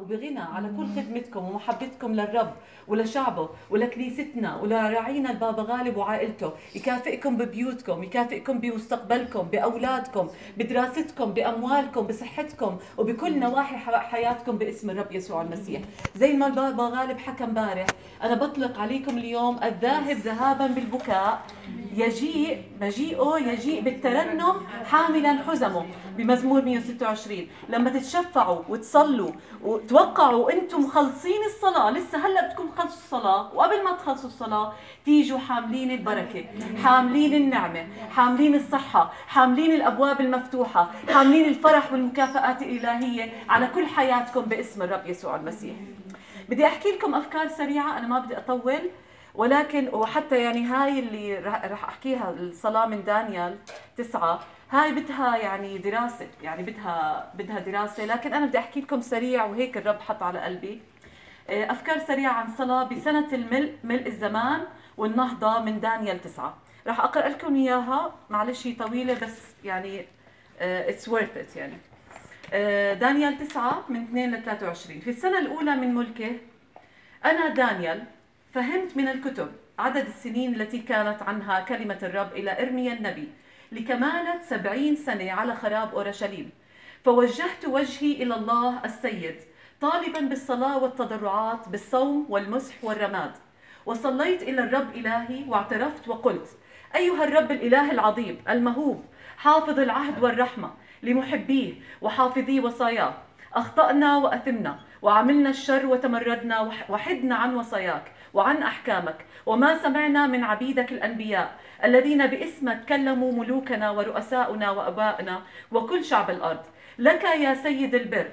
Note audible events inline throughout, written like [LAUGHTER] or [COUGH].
وبغنى على كل خدمتكم ومحبتكم للرب ولشعبه ولكنيستنا ولراعينا البابا غالب وعائلته. يكافئكم ببيوتكم يكافئكم بمستقبلكم بأولادكم بدراستكم بأموالكم بصحتكم وبكل نواحي حياتكم باسم الرب يسوع المسيح. زي ما البابا غالب حكى امبارح أنا بطلق عليكم اليوم الذاهب ذهابا بالبكاء. يجيء مجيئه يجيء بالترنم حاملا حزمه بمزمور 126 لما تتشفعوا وتصلوا وتوقعوا أنتم مخلصين الصلاة؟ لسه هلأ بدكم تخلصوا الصلاة؟ وقبل ما تخلصوا الصلاة تيجوا حاملين البركة حاملين النعمة حاملين الصحة حاملين الأبواب المفتوحة حاملين الفرح والمكافآت الإلهية على كل حياتكم باسم الرب يسوع المسيح. بدي أحكي لكم أفكار سريعة أنا ما بدي أطول. ولكن وحتى يعني هاي اللي راح أحكيها الصلاة من دانيال تسعة هاي بدها يعني دراسة يعني بدها بدها دراسة. لكن أنا بدي أحكي لكم سريع وهيك الرب حط على قلبي. آه، أفكار سريعة عن صلاة بسنة الملء ملء الزمان والنهضة من دانيال تسعة. راح أقرأ لكم إياها معلش هي طويلة بس يعني اتس ورث ات يعني. آه، دانيال 9 من 2 ل 23 في السنة الأولى من ملكه أنا دانيال فهمت من الكتب عدد السنين التي كانت عنها كلمة الرب إلى إرميا النبي لكمالة سبعين سنة على خراب أورشليم. فوجهت وجهي إلى الله السيد طالبا بالصلاة والتضرعات بالصوم والمسح والرماد. وصليت إلى الرب إلهي واعترفت وقلت أيها الرب الإله العظيم المهوب حافظ العهد والرحمة لمحبيه وحافظي وصاياه. أخطأنا وأثمنا وعملنا الشر وتمردنا وحدنا عن وصاياك. وعن أحكامك وما سمعنا من عبيدك الأنبياء الذين باسمك كلموا ملوكنا ورؤساؤنا وابائنا وكل شعب الأرض. لك يا سيد البر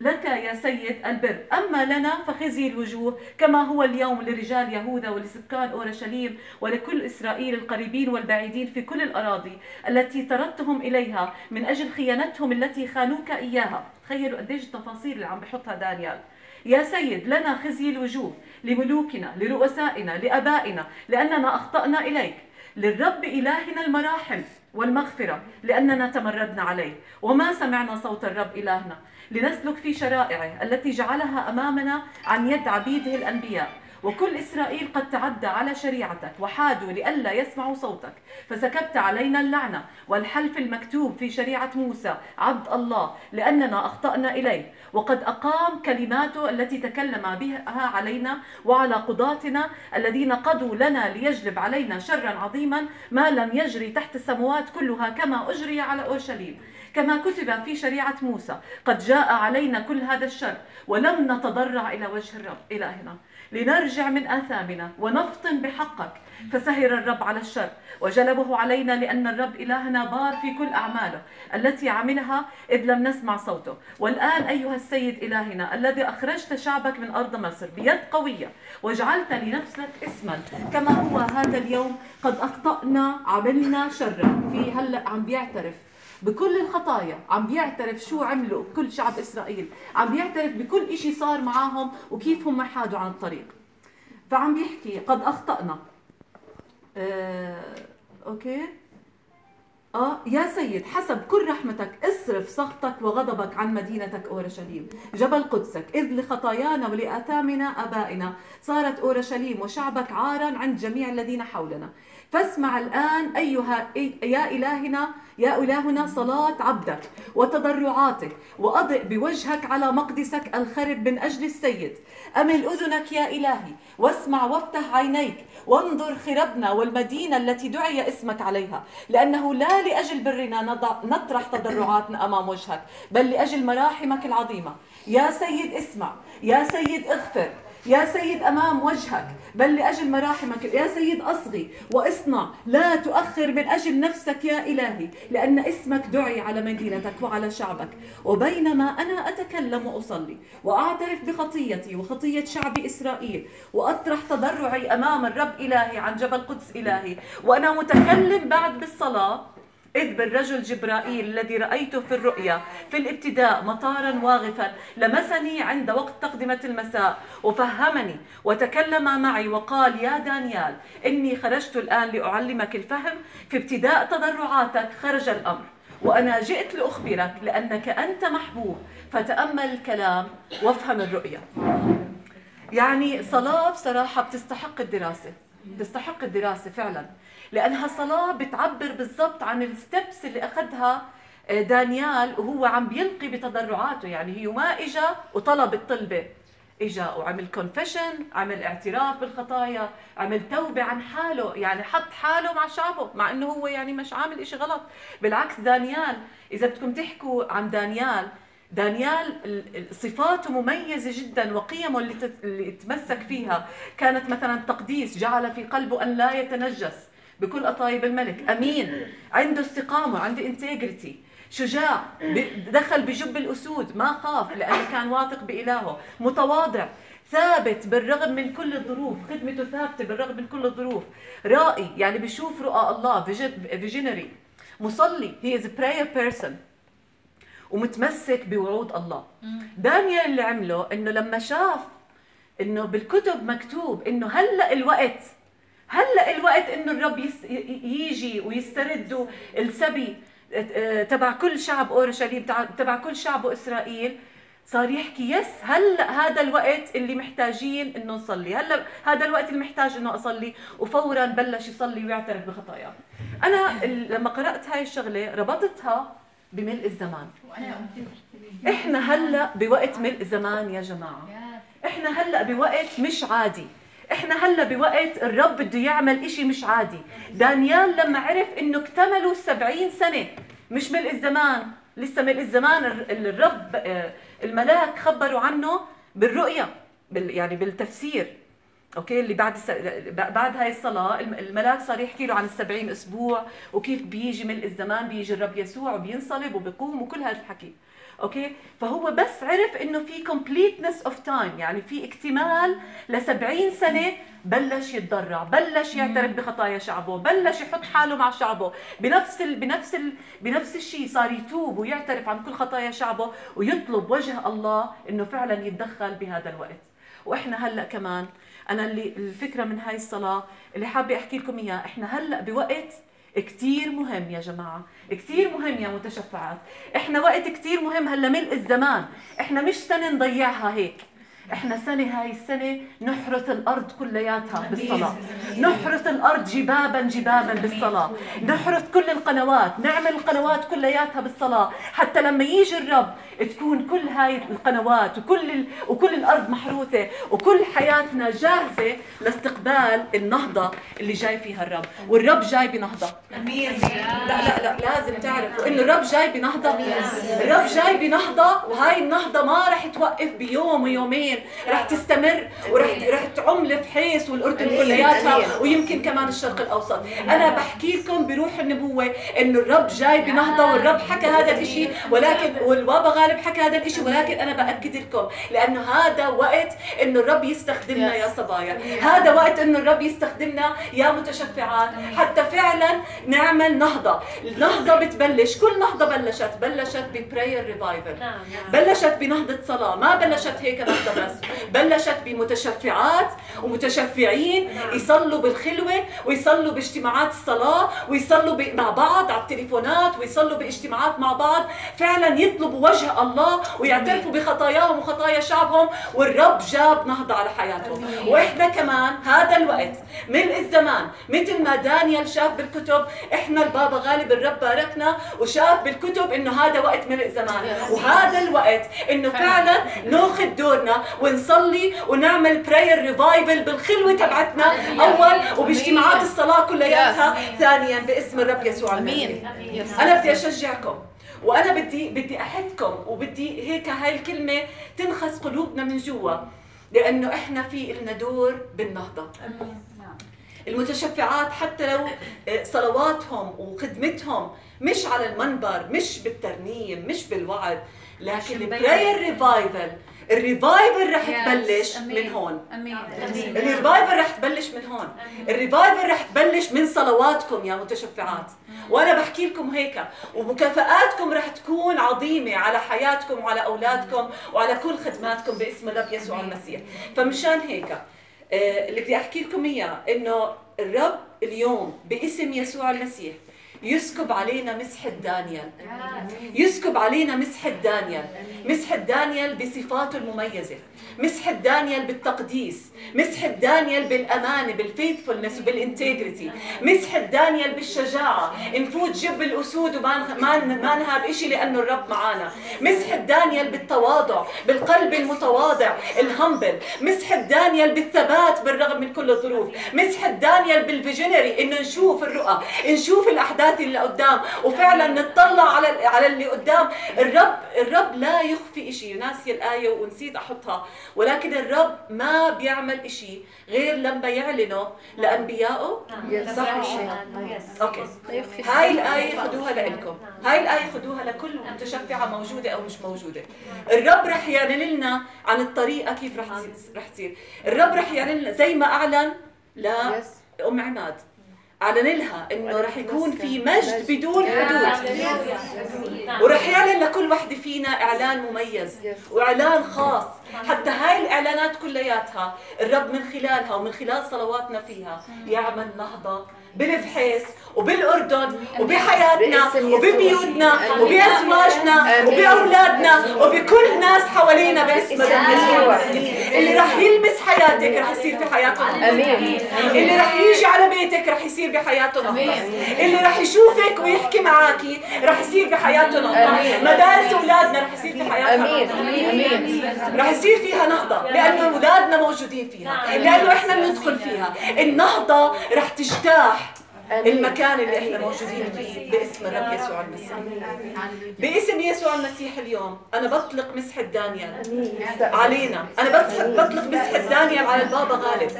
لك يا سيد البر. أما لنا فخزي الوجوه كما هو اليوم لرجال يهوذا ولسكان أورشليم ولكل إسرائيل القريبين والبعيدين في كل الأراضي التي طردتهم إليها من أجل خيانتهم التي خانوك إياها. تخيلوا قديش التفاصيل اللي عم بحطها دانيال. يا سيد لنا خزي الوجوه لملوكنا لرؤسائنا لآبائنا لأننا أخطأنا إليك. للرب إلهنا المراحم. والمغفرة لأننا تمردنا عليه. وما سمعنا صوت الرب إلهنا. لنسلك في شرائعه التي جعلها أمامنا عن يد عبيده الأنبياء. وكل إسرائيل قد تعدى على شريعتك وحادوا لئلا يسمعوا صوتك. فسكبت علينا اللعنة والحلف المكتوب في شريعة موسى عبد الله لأننا أخطأنا إليه. وقد أقام كلماته التي تكلم بها علينا وعلى قضاتنا الذين قضوا لنا ليجلب علينا شرا عظيما ما لم يجري تحت السماوات كلها كما أجري على أورشليم. كما كتب في شريعة موسى قد جاء علينا كل هذا الشر ولم نتضرع إلى وجه الرب إلهنا. لنرجع من آثامنا ونفطن بحقك. فسهر الرب على الشر وجلبه علينا لأن الرب إلهنا بار في كل أعماله التي عملها إذ لم نسمع صوته. والآن أيها السيد إلهنا الذي أخرجت شعبك من أرض مصر بيد قوية وجعلت لنفسك اسما. كما هو هذا اليوم قد أخطأنا عملنا شرا. في هلأ عم بيعترف بكل الخطايا. عم بيعترف شو عملوا كل شعب إسرائيل. عم بيعترف بكل إشي صار معاهم وكيف هم حادوا عن الطريق فعم بيحكي قد أخطأنا. آه، أوكي؟ آه يا سيد حسب كل رحمتك اصرف سخطك وغضبك عن مدينتك أورشليم. جبل قدسك إذ لخطايانا ولآثامنا آبائنا. صارت أورشليم وشعبك عارا عند جميع الذين حولنا. فاسمع الآن أيها يا إلهنا يا إلهنا صلاة عبدك وتضرعاتك وأضئ بوجهك على مقدسك الخرب من أجل السيد. أمل أذنك يا إلهي واسمع وافتح عينيك. وانظر خربنا والمدينة التي دعي اسمك عليها لأنه لا لأجل برنا نطرح تضرعاتنا أمام وجهك بل لأجل مراحمك العظيمة. يا سيد اسمع يا سيد اغفر. يا سيد أمام وجهك بل لأجل مراحمك. يا سيد أصغي وأصنع لا تؤخر من أجل نفسك يا إلهي لأن اسمك دعي على مدينتك وعلى شعبك. وبينما أنا أتكلم وأصلي وأعترف بخطيتي وخطية شعب إسرائيل وأطرح تضرعي أمام الرب إلهي عن جبل قدس إلهي. وأنا متكلم بعد بالصلاة إذ بالرجل جبرائيل الذي رأيته في الرؤيا. في الابتداء مطارا واغفا لمسني عند وقت تقدمة المساء. وفهمني وتكلم معي وقال يا دانيال إني خرجت الآن لأعلمك الفهم في ابتداء تضرعاتك خرج الأمر. وأنا جئت لأخبرك لأنك أنت محبوب. فتأمل الكلام وافهم الرؤية. يعني صلاة بصراحة بتستحق الدراسة. بتستحق الدراسة فعلا. لأنها صلاة بتعبر بالضبط عن الستبس اللي أخذها دانيال وهو عم بيلقي بتضرعاته يعني هي ما اجى وطلب الطلبة. اجى وعمل كونفيشن عمل اعتراف بالخطايا عمل توبة عن حاله يعني حط حاله مع شعبه مع إنه هو يعني مش عامل إشي غلط. بالعكس دانيال إذا بدكم تحكوا عن دانيال دانيال صفاته مميزة جدا وقيمه اللي اللي تمسك فيها. كانت مثلا تقديس جعل في قلبه أن لا يتنجس بكل أطايب الملك. أمين. عنده استقامة عنده integrity شجاع دخل بجب الأسود ما خاف لأنه كان واثق بإلهه متواضع ثابت بالرغم من كل الظروف خدمته ثابتة بالرغم من كل الظروف. رائي يعني بيشوف رؤى الله visionary. مصلي he is prayer person ومتمسك بوعود الله. دانيال اللي عمله إنه لما شاف إنه بالكتب مكتوب إنه هلأ الوقت هلأ الوقت إنه الرب يجي ويسترد السبي. تبع كل شعب أورشليم تبع كل شعب إسرائيل صار يحكي yes هلأ هذا الوقت اللي محتاجين إنه نصلي هلأ هذا الوقت اللي محتاج إنه أصلي وفورا بلش يصلي ويعترف بخطاياه أنا لما قرأت هاي الشغلة ربطتها بملء الزمان. إحنا هلأ بوقت ملء زمان يا جماعة. إحنا هلأ بوقت مش عادي. إحنا هلا بوقت الرب بده يعمل إشي مش عادي. دانيال لما عرف إنه اكتملوا السبعين سنة مش ملء الزمان لسه ملء الزمان الرب آه، الملاك خبروا عنه بالرؤية يعني بالتفسير. okay؟ اللي بعد بعد هاي الصلاة الملاك صار يحكي له عن السبعين أسبوع وكيف بيجي ملء الزمان بيجي الرب يسوع وبينصلب وبيقوم وكل هذا الحكي. okay؟ فهو بس عرف إنه في completeness of time يعني في اكتمال ل 70 سنة بلش يتضرع بلش يعترف بخطايا شعبه بلش يحط حاله مع شعبه. بنفس ال بنفس ال بنفس الشيء صار يتوب ويعترف عن كل خطايا شعبه ويطلب وجه الله إنه فعلا يتدخل بهذا الوقت. وإحنا هلأ كمان أنا اللي الفكرة من هاي الصلاة اللي حابة أحكي لكم إياها إحنا هلأ بوقت كتير مهم يا جماعة كتير مهم يا متشفعات. إحنا وقت كتير مهم هلأ ملء الزمان. إحنا مش سنة نضيعها هيك. إحنا سنة هاي السنة نحرث الأرض كلياتها بالصلاة. نحرث الأرض جبابا جبابا بالصلاة. نحرث كل القنوات نعمل القنوات كلياتها بالصلاة. حتى لما يجي الرب تكون كل هاي القنوات وكل ال... وكل الأرض محروثة وكل حياتنا جاهزة لاستقبال النهضة اللي جاي فيها الرب. والرب جاي بنهضة. أمين. لا لا لا لازم تعرفوا إنه الرب جاي بنهضة. الرب جاي بنهضة وهاي النهضة ما رح توقف بيوم ويومين. رح تستمر ورح رح تعم لفحيص والأردن كلياتها ويمكن كمان الشرق الأوسط. أنا بحكي لكم بروح النبوة إنه الرب جاي بنهضه والرب حكى هذا الشيء ولكن والبابا غالب حكى هذا الشيء ولكن أنا بأكد لكم لأنه هذا وقت إنه الرب يستخدمنا يا صبايا. هذا وقت إنه الرب يستخدمنا يا متشفعات. حتى فعلا نعمل نهضة. النهضه بتبلش. كل نهضة بلشت بلشت ببراير ريفايفل نعم، نعم. بلشت بنهضة صلاة. ما بلشت هيك نهضة بس. بلشت بمتشفعات ومتشفعين يصلوا بالخلوة ويصلوا باجتماعات الصلاة ويصلوا مع بعض على التليفونات ويصلوا باجتماعات مع بعض. فعلا يطلبوا وجه الله ويعترفوا بخطاياهم وخطايا شعبهم والرب جاب نهضة على حياتهم. وإحنا كمان هذا الوقت ملء الزمان مثل ما دانيال شاف بالكتب إحنا البابا غالب الرب باركنا وشاف بالكتب إنه هذا وقت ملء زمان وهذا الوقت إنه فعلا ناخذ دورنا ونصلي ونعمل براير ريفايفل بالخلوة تبعتنا أول وباجتماعات الصلاة كلياتها ثانيا باسم الرب يسوع المسيح. أنا بدي أشجعكم وأنا بدي بدي احثكم وبدي هيك هاي الكلمة تنخس قلوبنا من جوا لأنه إحنا في لنا دور بالنهضة. المتشفعات حتى لو آه، صلواتهم وخدمتهم مش على المنبر مش بالترنيم مش بالوعظ لكن ال prayer revival ال revival رح تبلش من هون. ال revival رح تبلش من هون. الريفايفل رح تبلش من صلواتكم يا متشفعات. وأنا بحكي لكم هيك ومكافآتكم رح تكون عظيمة على حياتكم وعلى أولادكم وعلى كل خدماتكم باسم الرب يسوع المسيح. فمشان هيك آه، اللي بدي أحكي لكم إياه إنه الرب اليوم باسم يسوع المسيح يسكب علينا مسحة دانيال يسكب علينا مسحة دانيال مسحة دانيال بصفاته المميزة. مسحة دانيال بالتقديس. مسحة دانيال بالأمانة بال faithfulness وبال integrity مسحة دانيال بالشجاعة. نفوت جب الأسود وما ما ما نهاب إشي لأنه الرب معانا. مسحة دانيال بالتواضع بالقلب المتواضع ال humble مسحة دانيال بالثبات بالرغم من كل الظروف. مسحة دانيال بال visionary إنه نشوف الرؤى. نشوف الأحداث اللي قدام. وفعلا نطلع على على اللي قدام. الرب الرب لا يخفي إشي. ناسي الآية ونسيت أحطها. ولكن الرب ما بيعمل إشي غير لما يعلنه لأنبيائه. صح أوكي. هاي الآية خدوها لإلكم. هاي الآية خدوها لكل متشفعة موجودة أو مش موجودة. الرب رح يعلن لنا عن الطريقة كيف رح رح تصير. الرب رح يعلن لنا زي ما أعلن لأم عماد. أعلن لها إنه رح يكون في مجد بدون حدود. ورح يعلن لكل وحدة فينا إعلان مميز وإعلان خاص. حتى هاي الإعلانات كلياتها الرب من خلالها ومن خلال صلواتنا فيها يعمل نهضة بالفحيص وبالأردن وبحياتنا وببيوتنا وبأزواجنا وبأولادنا وبكل ناس حوالينا باسم الرب. يسوع. اللي رح يلمس حياتك رح يصير في حياتهم. آمين. اللي رح يجي على بيتك رح يصير بحياتهم. اللي رح يشوفك ويحكي معاكي رح يصير بحياتهم. مدارس أولادنا رح يصير في حياتهم. آمين. رح يصير فيها نهضة لأنه أولادنا موجودين فيها لأنه إحنا بندخل فيها. النهضة رح تجتاح. المكان اللي إحنا موجودين فيه. باسم الرب يسوع المسيح. باسم يسوع المسيح اليوم أنا بطلق مسحة دانيال علينا. أنا بطلق مسحة دانيال على البابا غالب.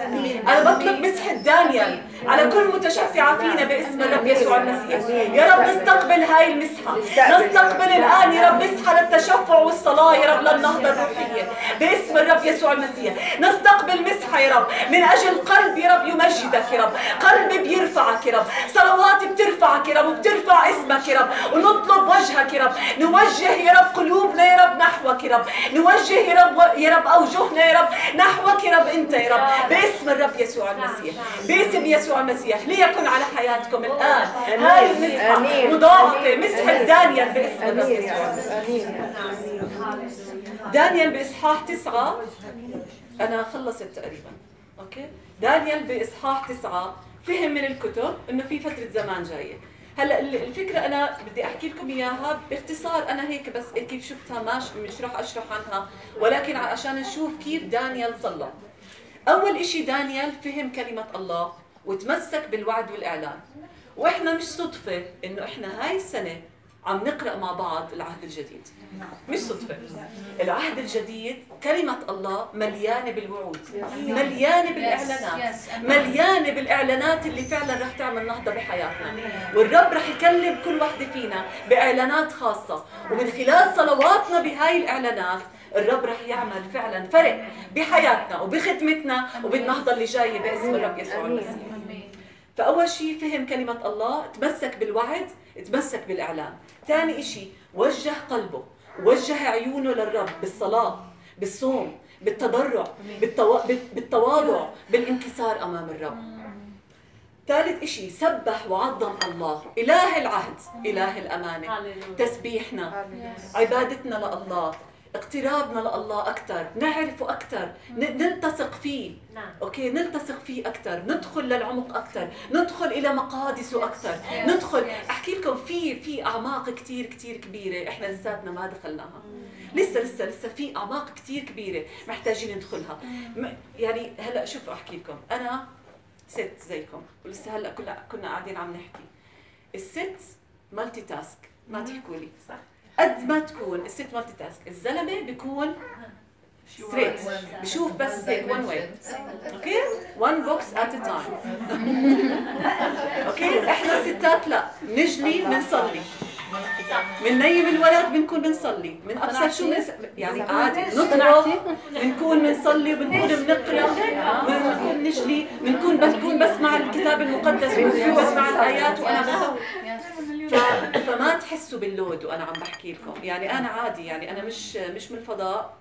أنا بطلق مسحة دانيال على كل متشفعة فينا باسم الرب يسوع المسيح. يا رب نستقبل هاي المسحة. نستقبل. الآن يا رب مسحة للتشفع والصلاة يا رب للنهضة الروحية. باسم الرب يسوع المسيح. نستقبل مسحة يا رب. من أجل قلب يا رب يمجدك يا رب. قلب بيرفعك يا رب. صلوات بترفعك يا رب وبترفع اسمك يا رب. ونطلب وجهك يا رب. نوجه يا رب قلوبنا يا رب نحوك يا رب. نوجه يا رب يا رب أوجهنا يا رب نحوك يا رب أنت يا رب. باسم الرب يسوع المسيح. باسم يسوع المسيح. ليكن على حياتكم الآن. هاي المسحة. مضاعفة مسحة دانيال باسم الرب يسوع دانيال بإصحاح تسعة. أنا خلصت تقريبا. أوكي؟ دانيال بإصحاح تسعة. فهم من الكتب إنه في فترة زمان جاية. هلأ الفكرة أنا بدي أحكي لكم إياها باختصار أنا هيك بس كيف شفتها ماش مش راح أشرح عنها ولكن عشان نشوف كيف دانيال صلى. أول إشي دانيال فهم كلمة الله وتمسك بالوعد والإعلان. وإحنا مش صدفة إنه إحنا هاي السنة عم نقرأ مع بعض العهد الجديد. مش صدفة. العهد الجديد كلمة الله مليانة بالوعود مليانة بالإعلانات مليانة بالإعلانات اللي فعلا رح تعمل نهضة بحياتنا. والرب رح يكلم كل وحدة فينا بإعلانات خاصة. ومن خلال صلواتنا بهاي الإعلانات الرب رح يعمل فعلا فرق بحياتنا وبخدمتنا وبالنهضة اللي جاية باسم الرب يسوع المسيح. فأول شيء فهم كلمة الله تمسك بالوعد تمسك بالإعلان ثاني شيء وجه قلبه. وجه عيونه للرب بالصلاة بالصوم بالتضرع بالتو... بالتواضع بالانكسار أمام الرب. ثالث شيء سبح وعظم الله. إله العهد إله الأمانة. تسبيحنا عبادتنا لله. اقترابنا لله أكثر نعرفه أكثر نلتصق فيه. نعم. أوكي؟ نلتصق فيه أكثر ندخل للعمق أكثر ندخل إلى مقادسه أكثر ندخل. أحكي لكم في في أعماق كثير كثير كبيرة إحنا لساتنا ما دخلناها. لسه لسه لسه في أعماق كثير كبيرة محتاجين ندخلها. يعني هلأ شوفوا أحكي لكم. أنا ست زيكم ولسه هلأ كنا كنا قاعدين عم نحكي. الست multitask ما تحكوا لي صح. قد ما تكون الست multitask الزلمة بيكون straight بشوف بس هيك one way okay one box at time okay إحنا الستات لا. نجلي بنصلي. من نيم الولد بنكون بنصلي. من ابصر شو بنس... يعني عادي. نطلع. بنكون بنصلي بنكون بنقرأ. بنكون نجلي. بنكون بنكون بسمع الكتاب المقدس. بنكون بسمع الآيات. وأنا بسوي فما تحسوا بال load وأنا عم بحكي لكم. يعني أنا عادي يعني أنا مش مش من الفضاء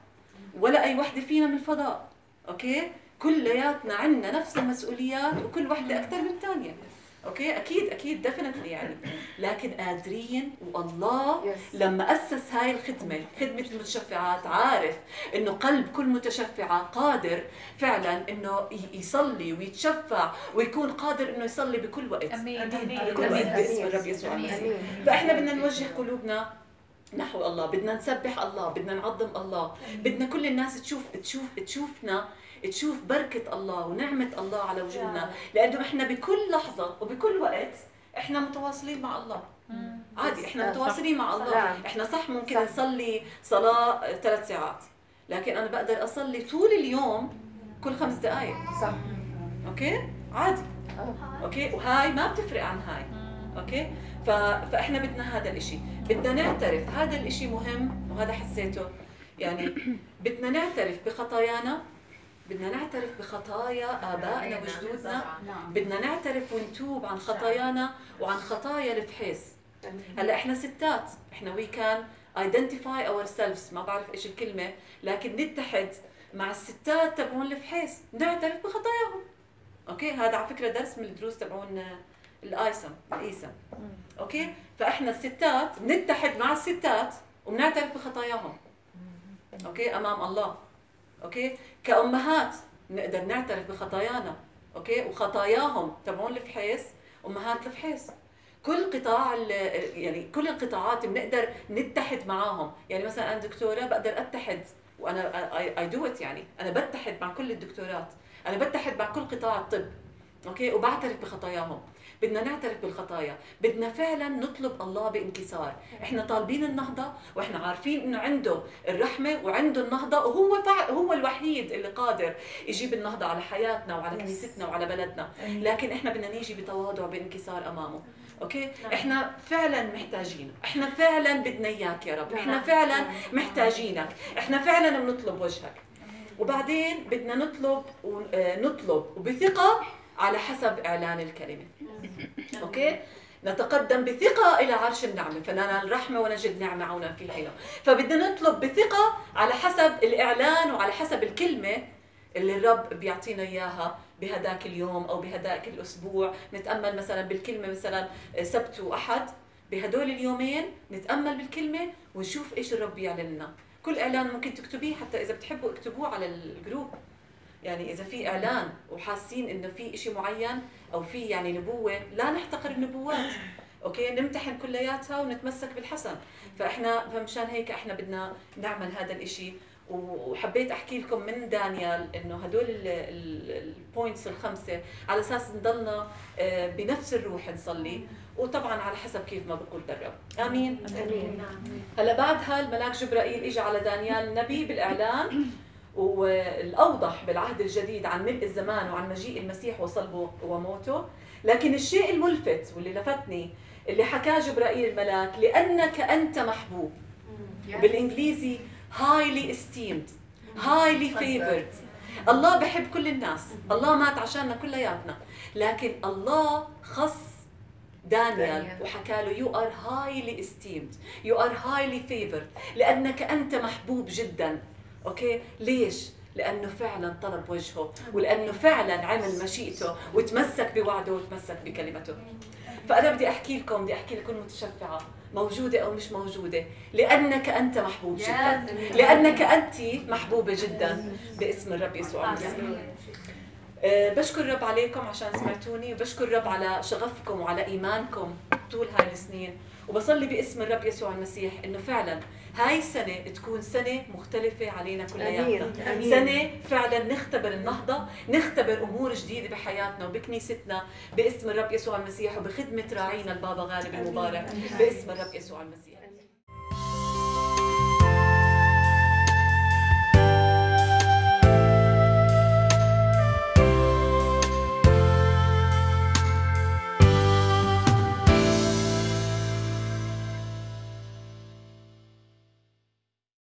ولا أي وحدة فينا من الفضاء okay؟ كلياتنا عندنا نفس المسؤوليات وكل وحدة أكثر من الثانية okay؟ أكيد أكيد definitely يعني. [COUGHS] لكن قادرين والله Yes. لما أسس هاي الخدمة خدمة المتشفعات عارف إنه قلب كل متشفعه قادر فعلا إنه ي- يصلي ويتشفع ويكون قادر إنه يصلي بكل وقت. أمين بكل وقت. باسم الرب يسوع. أمين. المسيح أمين. فإحنا بدنا نوجه قلوبنا نحو الله بدنا نسبح الله بدنا نعظم الله بدنا كل الناس تشوف تشوف تشوفنا تشوف بركة الله ونعمة الله على وجودنا. لأنه إحنا بكل لحظة وبكل وقت إحنا متواصلين مع الله. عادي إحنا. متواصلين مع الله. إحنا صح ممكن صح. نصلي صلاة ثلاث ساعات. لكن أنا بقدر أصلي طول اليوم كل خمس دقائق صح. okay؟ عادي. آه. okay؟ وهاي ما بتفرق عن هاي. okay؟ ف... فإحنا بدنا هذا الإشي. بدنا نعترف. هذا الإشي مهم وهذا حسيته. يعني بدنا نعترف بخطايانا بدنا نعترف بخطايا آبائنا وجدودنا. بدنا نعترف ونتوب عن خطايانا وعن خطايا الفحيص. هلا إحنا ستات إحنا we can identify ourselves ما بعرف إيش الكلمة لكن نتحد مع الستات تبعون الفحيص. نعترف بخطاياهم. okay؟ هذا على فكرة درس من الدروس تبعون ال ISOM ال ISOM. okay؟ فإحنا الستات بنتحد مع الستات وبنعترف بخطاياهم. okay؟ أمام الله. okay؟ كأمهات نقدر نعترف بخطايانا okay؟ وخطاياهم تبعون الفحيص أمهات الفحيص. كل قطاع يعني كل القطاعات بنقدر نتحد معاهم. يعني مثلا أنا دكتورة بقدر أتحد وأنا I do it يعني. أنا بتحد مع كل الدكتورات. أنا بتحد مع كل قطاع الطب okay؟ وبعترف بخطاياهم. بدنا نعترف بالخطايا بدنا فعلا نطلب الله بانكسار. إحنا طالبين النهضة وإحنا عارفين إنه عنده الرحمة وعنده النهضة وهو فع... هو الوحيد اللي قادر يجيب النهضة على حياتنا وعلى. كنيستنا وعلى بلدنا. لكن إحنا بدنا نيجي بتواضع بانكسار أمامه. okay؟ إحنا فعلا محتاجين إحنا فعلا بدنا إياك يا رب. إحنا فعلا محتاجينك. إحنا فعلا بنطلب وجهك. وبعدين بدنا نطلب ونطلب وبثقة على حسب إعلان الكلمة. okay؟ نتقدم بثقة إلى عرش النعمة. فننال الرحمة ونجد نعمة عونا في حينه فبدنا نطلب بثقة على حسب الإعلان وعلى حسب الكلمة اللي الرب بيعطينا إياها بهداك اليوم أو بهداك الأسبوع. نتأمل مثلا بالكلمة مثلا سبت وأحد. بهدول اليومين نتأمل بالكلمة ونشوف إيش الرب بيعلن لنا كل إعلان ممكن تكتبيه حتى إذا بتحبوا اكتبوه على ال group. يعني إذا في إعلان وحاسين إنه في شيء معين أو في يعني نبوة لا نحتقر النبوات. okay؟ نمتحن كلياتها ونتمسك بالحسن. فإحنا فمشان هيك إحنا بدنا نعمل هذا الإشي. وحبيت أحكي لكم من دانيال إنه هدول ال points الخمسة على أساس نضلنا آه، بنفس الروح نصلي. وطبعا على حسب كيف ما بقول الرب آمين. آمين. هلا بعدها الملاك جبرائيل اجى على دانيال النبي بالإعلان. والأوضح بالعهد الجديد عن ملء الزمان وعن مجيء المسيح وصلبه وموته. لكن الشيء الملفت واللي لفتني اللي حكاه جبرائيل الملاك لأنك أنت محبوب. بالإنجليزي highly esteemed highly favored. الله بحب كل الناس. الله مات عشاننا كلياتنا. لكن الله خص دانيال. وحكى له you are highly esteemed. You are highly favored. لأنك أنت محبوب جدا. أوكي؟ ليش؟ لأنه فعلا طلب وجهه ولأنه فعلا عمل مشيئته وتمسك بوعده وتمسك بكلمته. فأنا بدي أحكي لكم بدي أحكي لكل متشفعة موجودة أو مش موجودة. لأنك أنت محبوب جدا. لأنك أنت محبوبة جدا باسم الرب يسوع المسيح. آه، بشكر الرب عليكم عشان سمعتوني وبشكر الرب على شغفكم وعلى إيمانكم. طول هاي السنين. وبصلي باسم الرب يسوع المسيح إنه فعلا هاي السنة تكون سنة مختلفة علينا كلياتنا. سنة فعلا نختبر النهضة نختبر أمور جديدة بحياتنا وبكنيستنا باسم الرب يسوع المسيح وبخدمة راعينا البابا غالب المبارك. باسم الرب يسوع المسيح.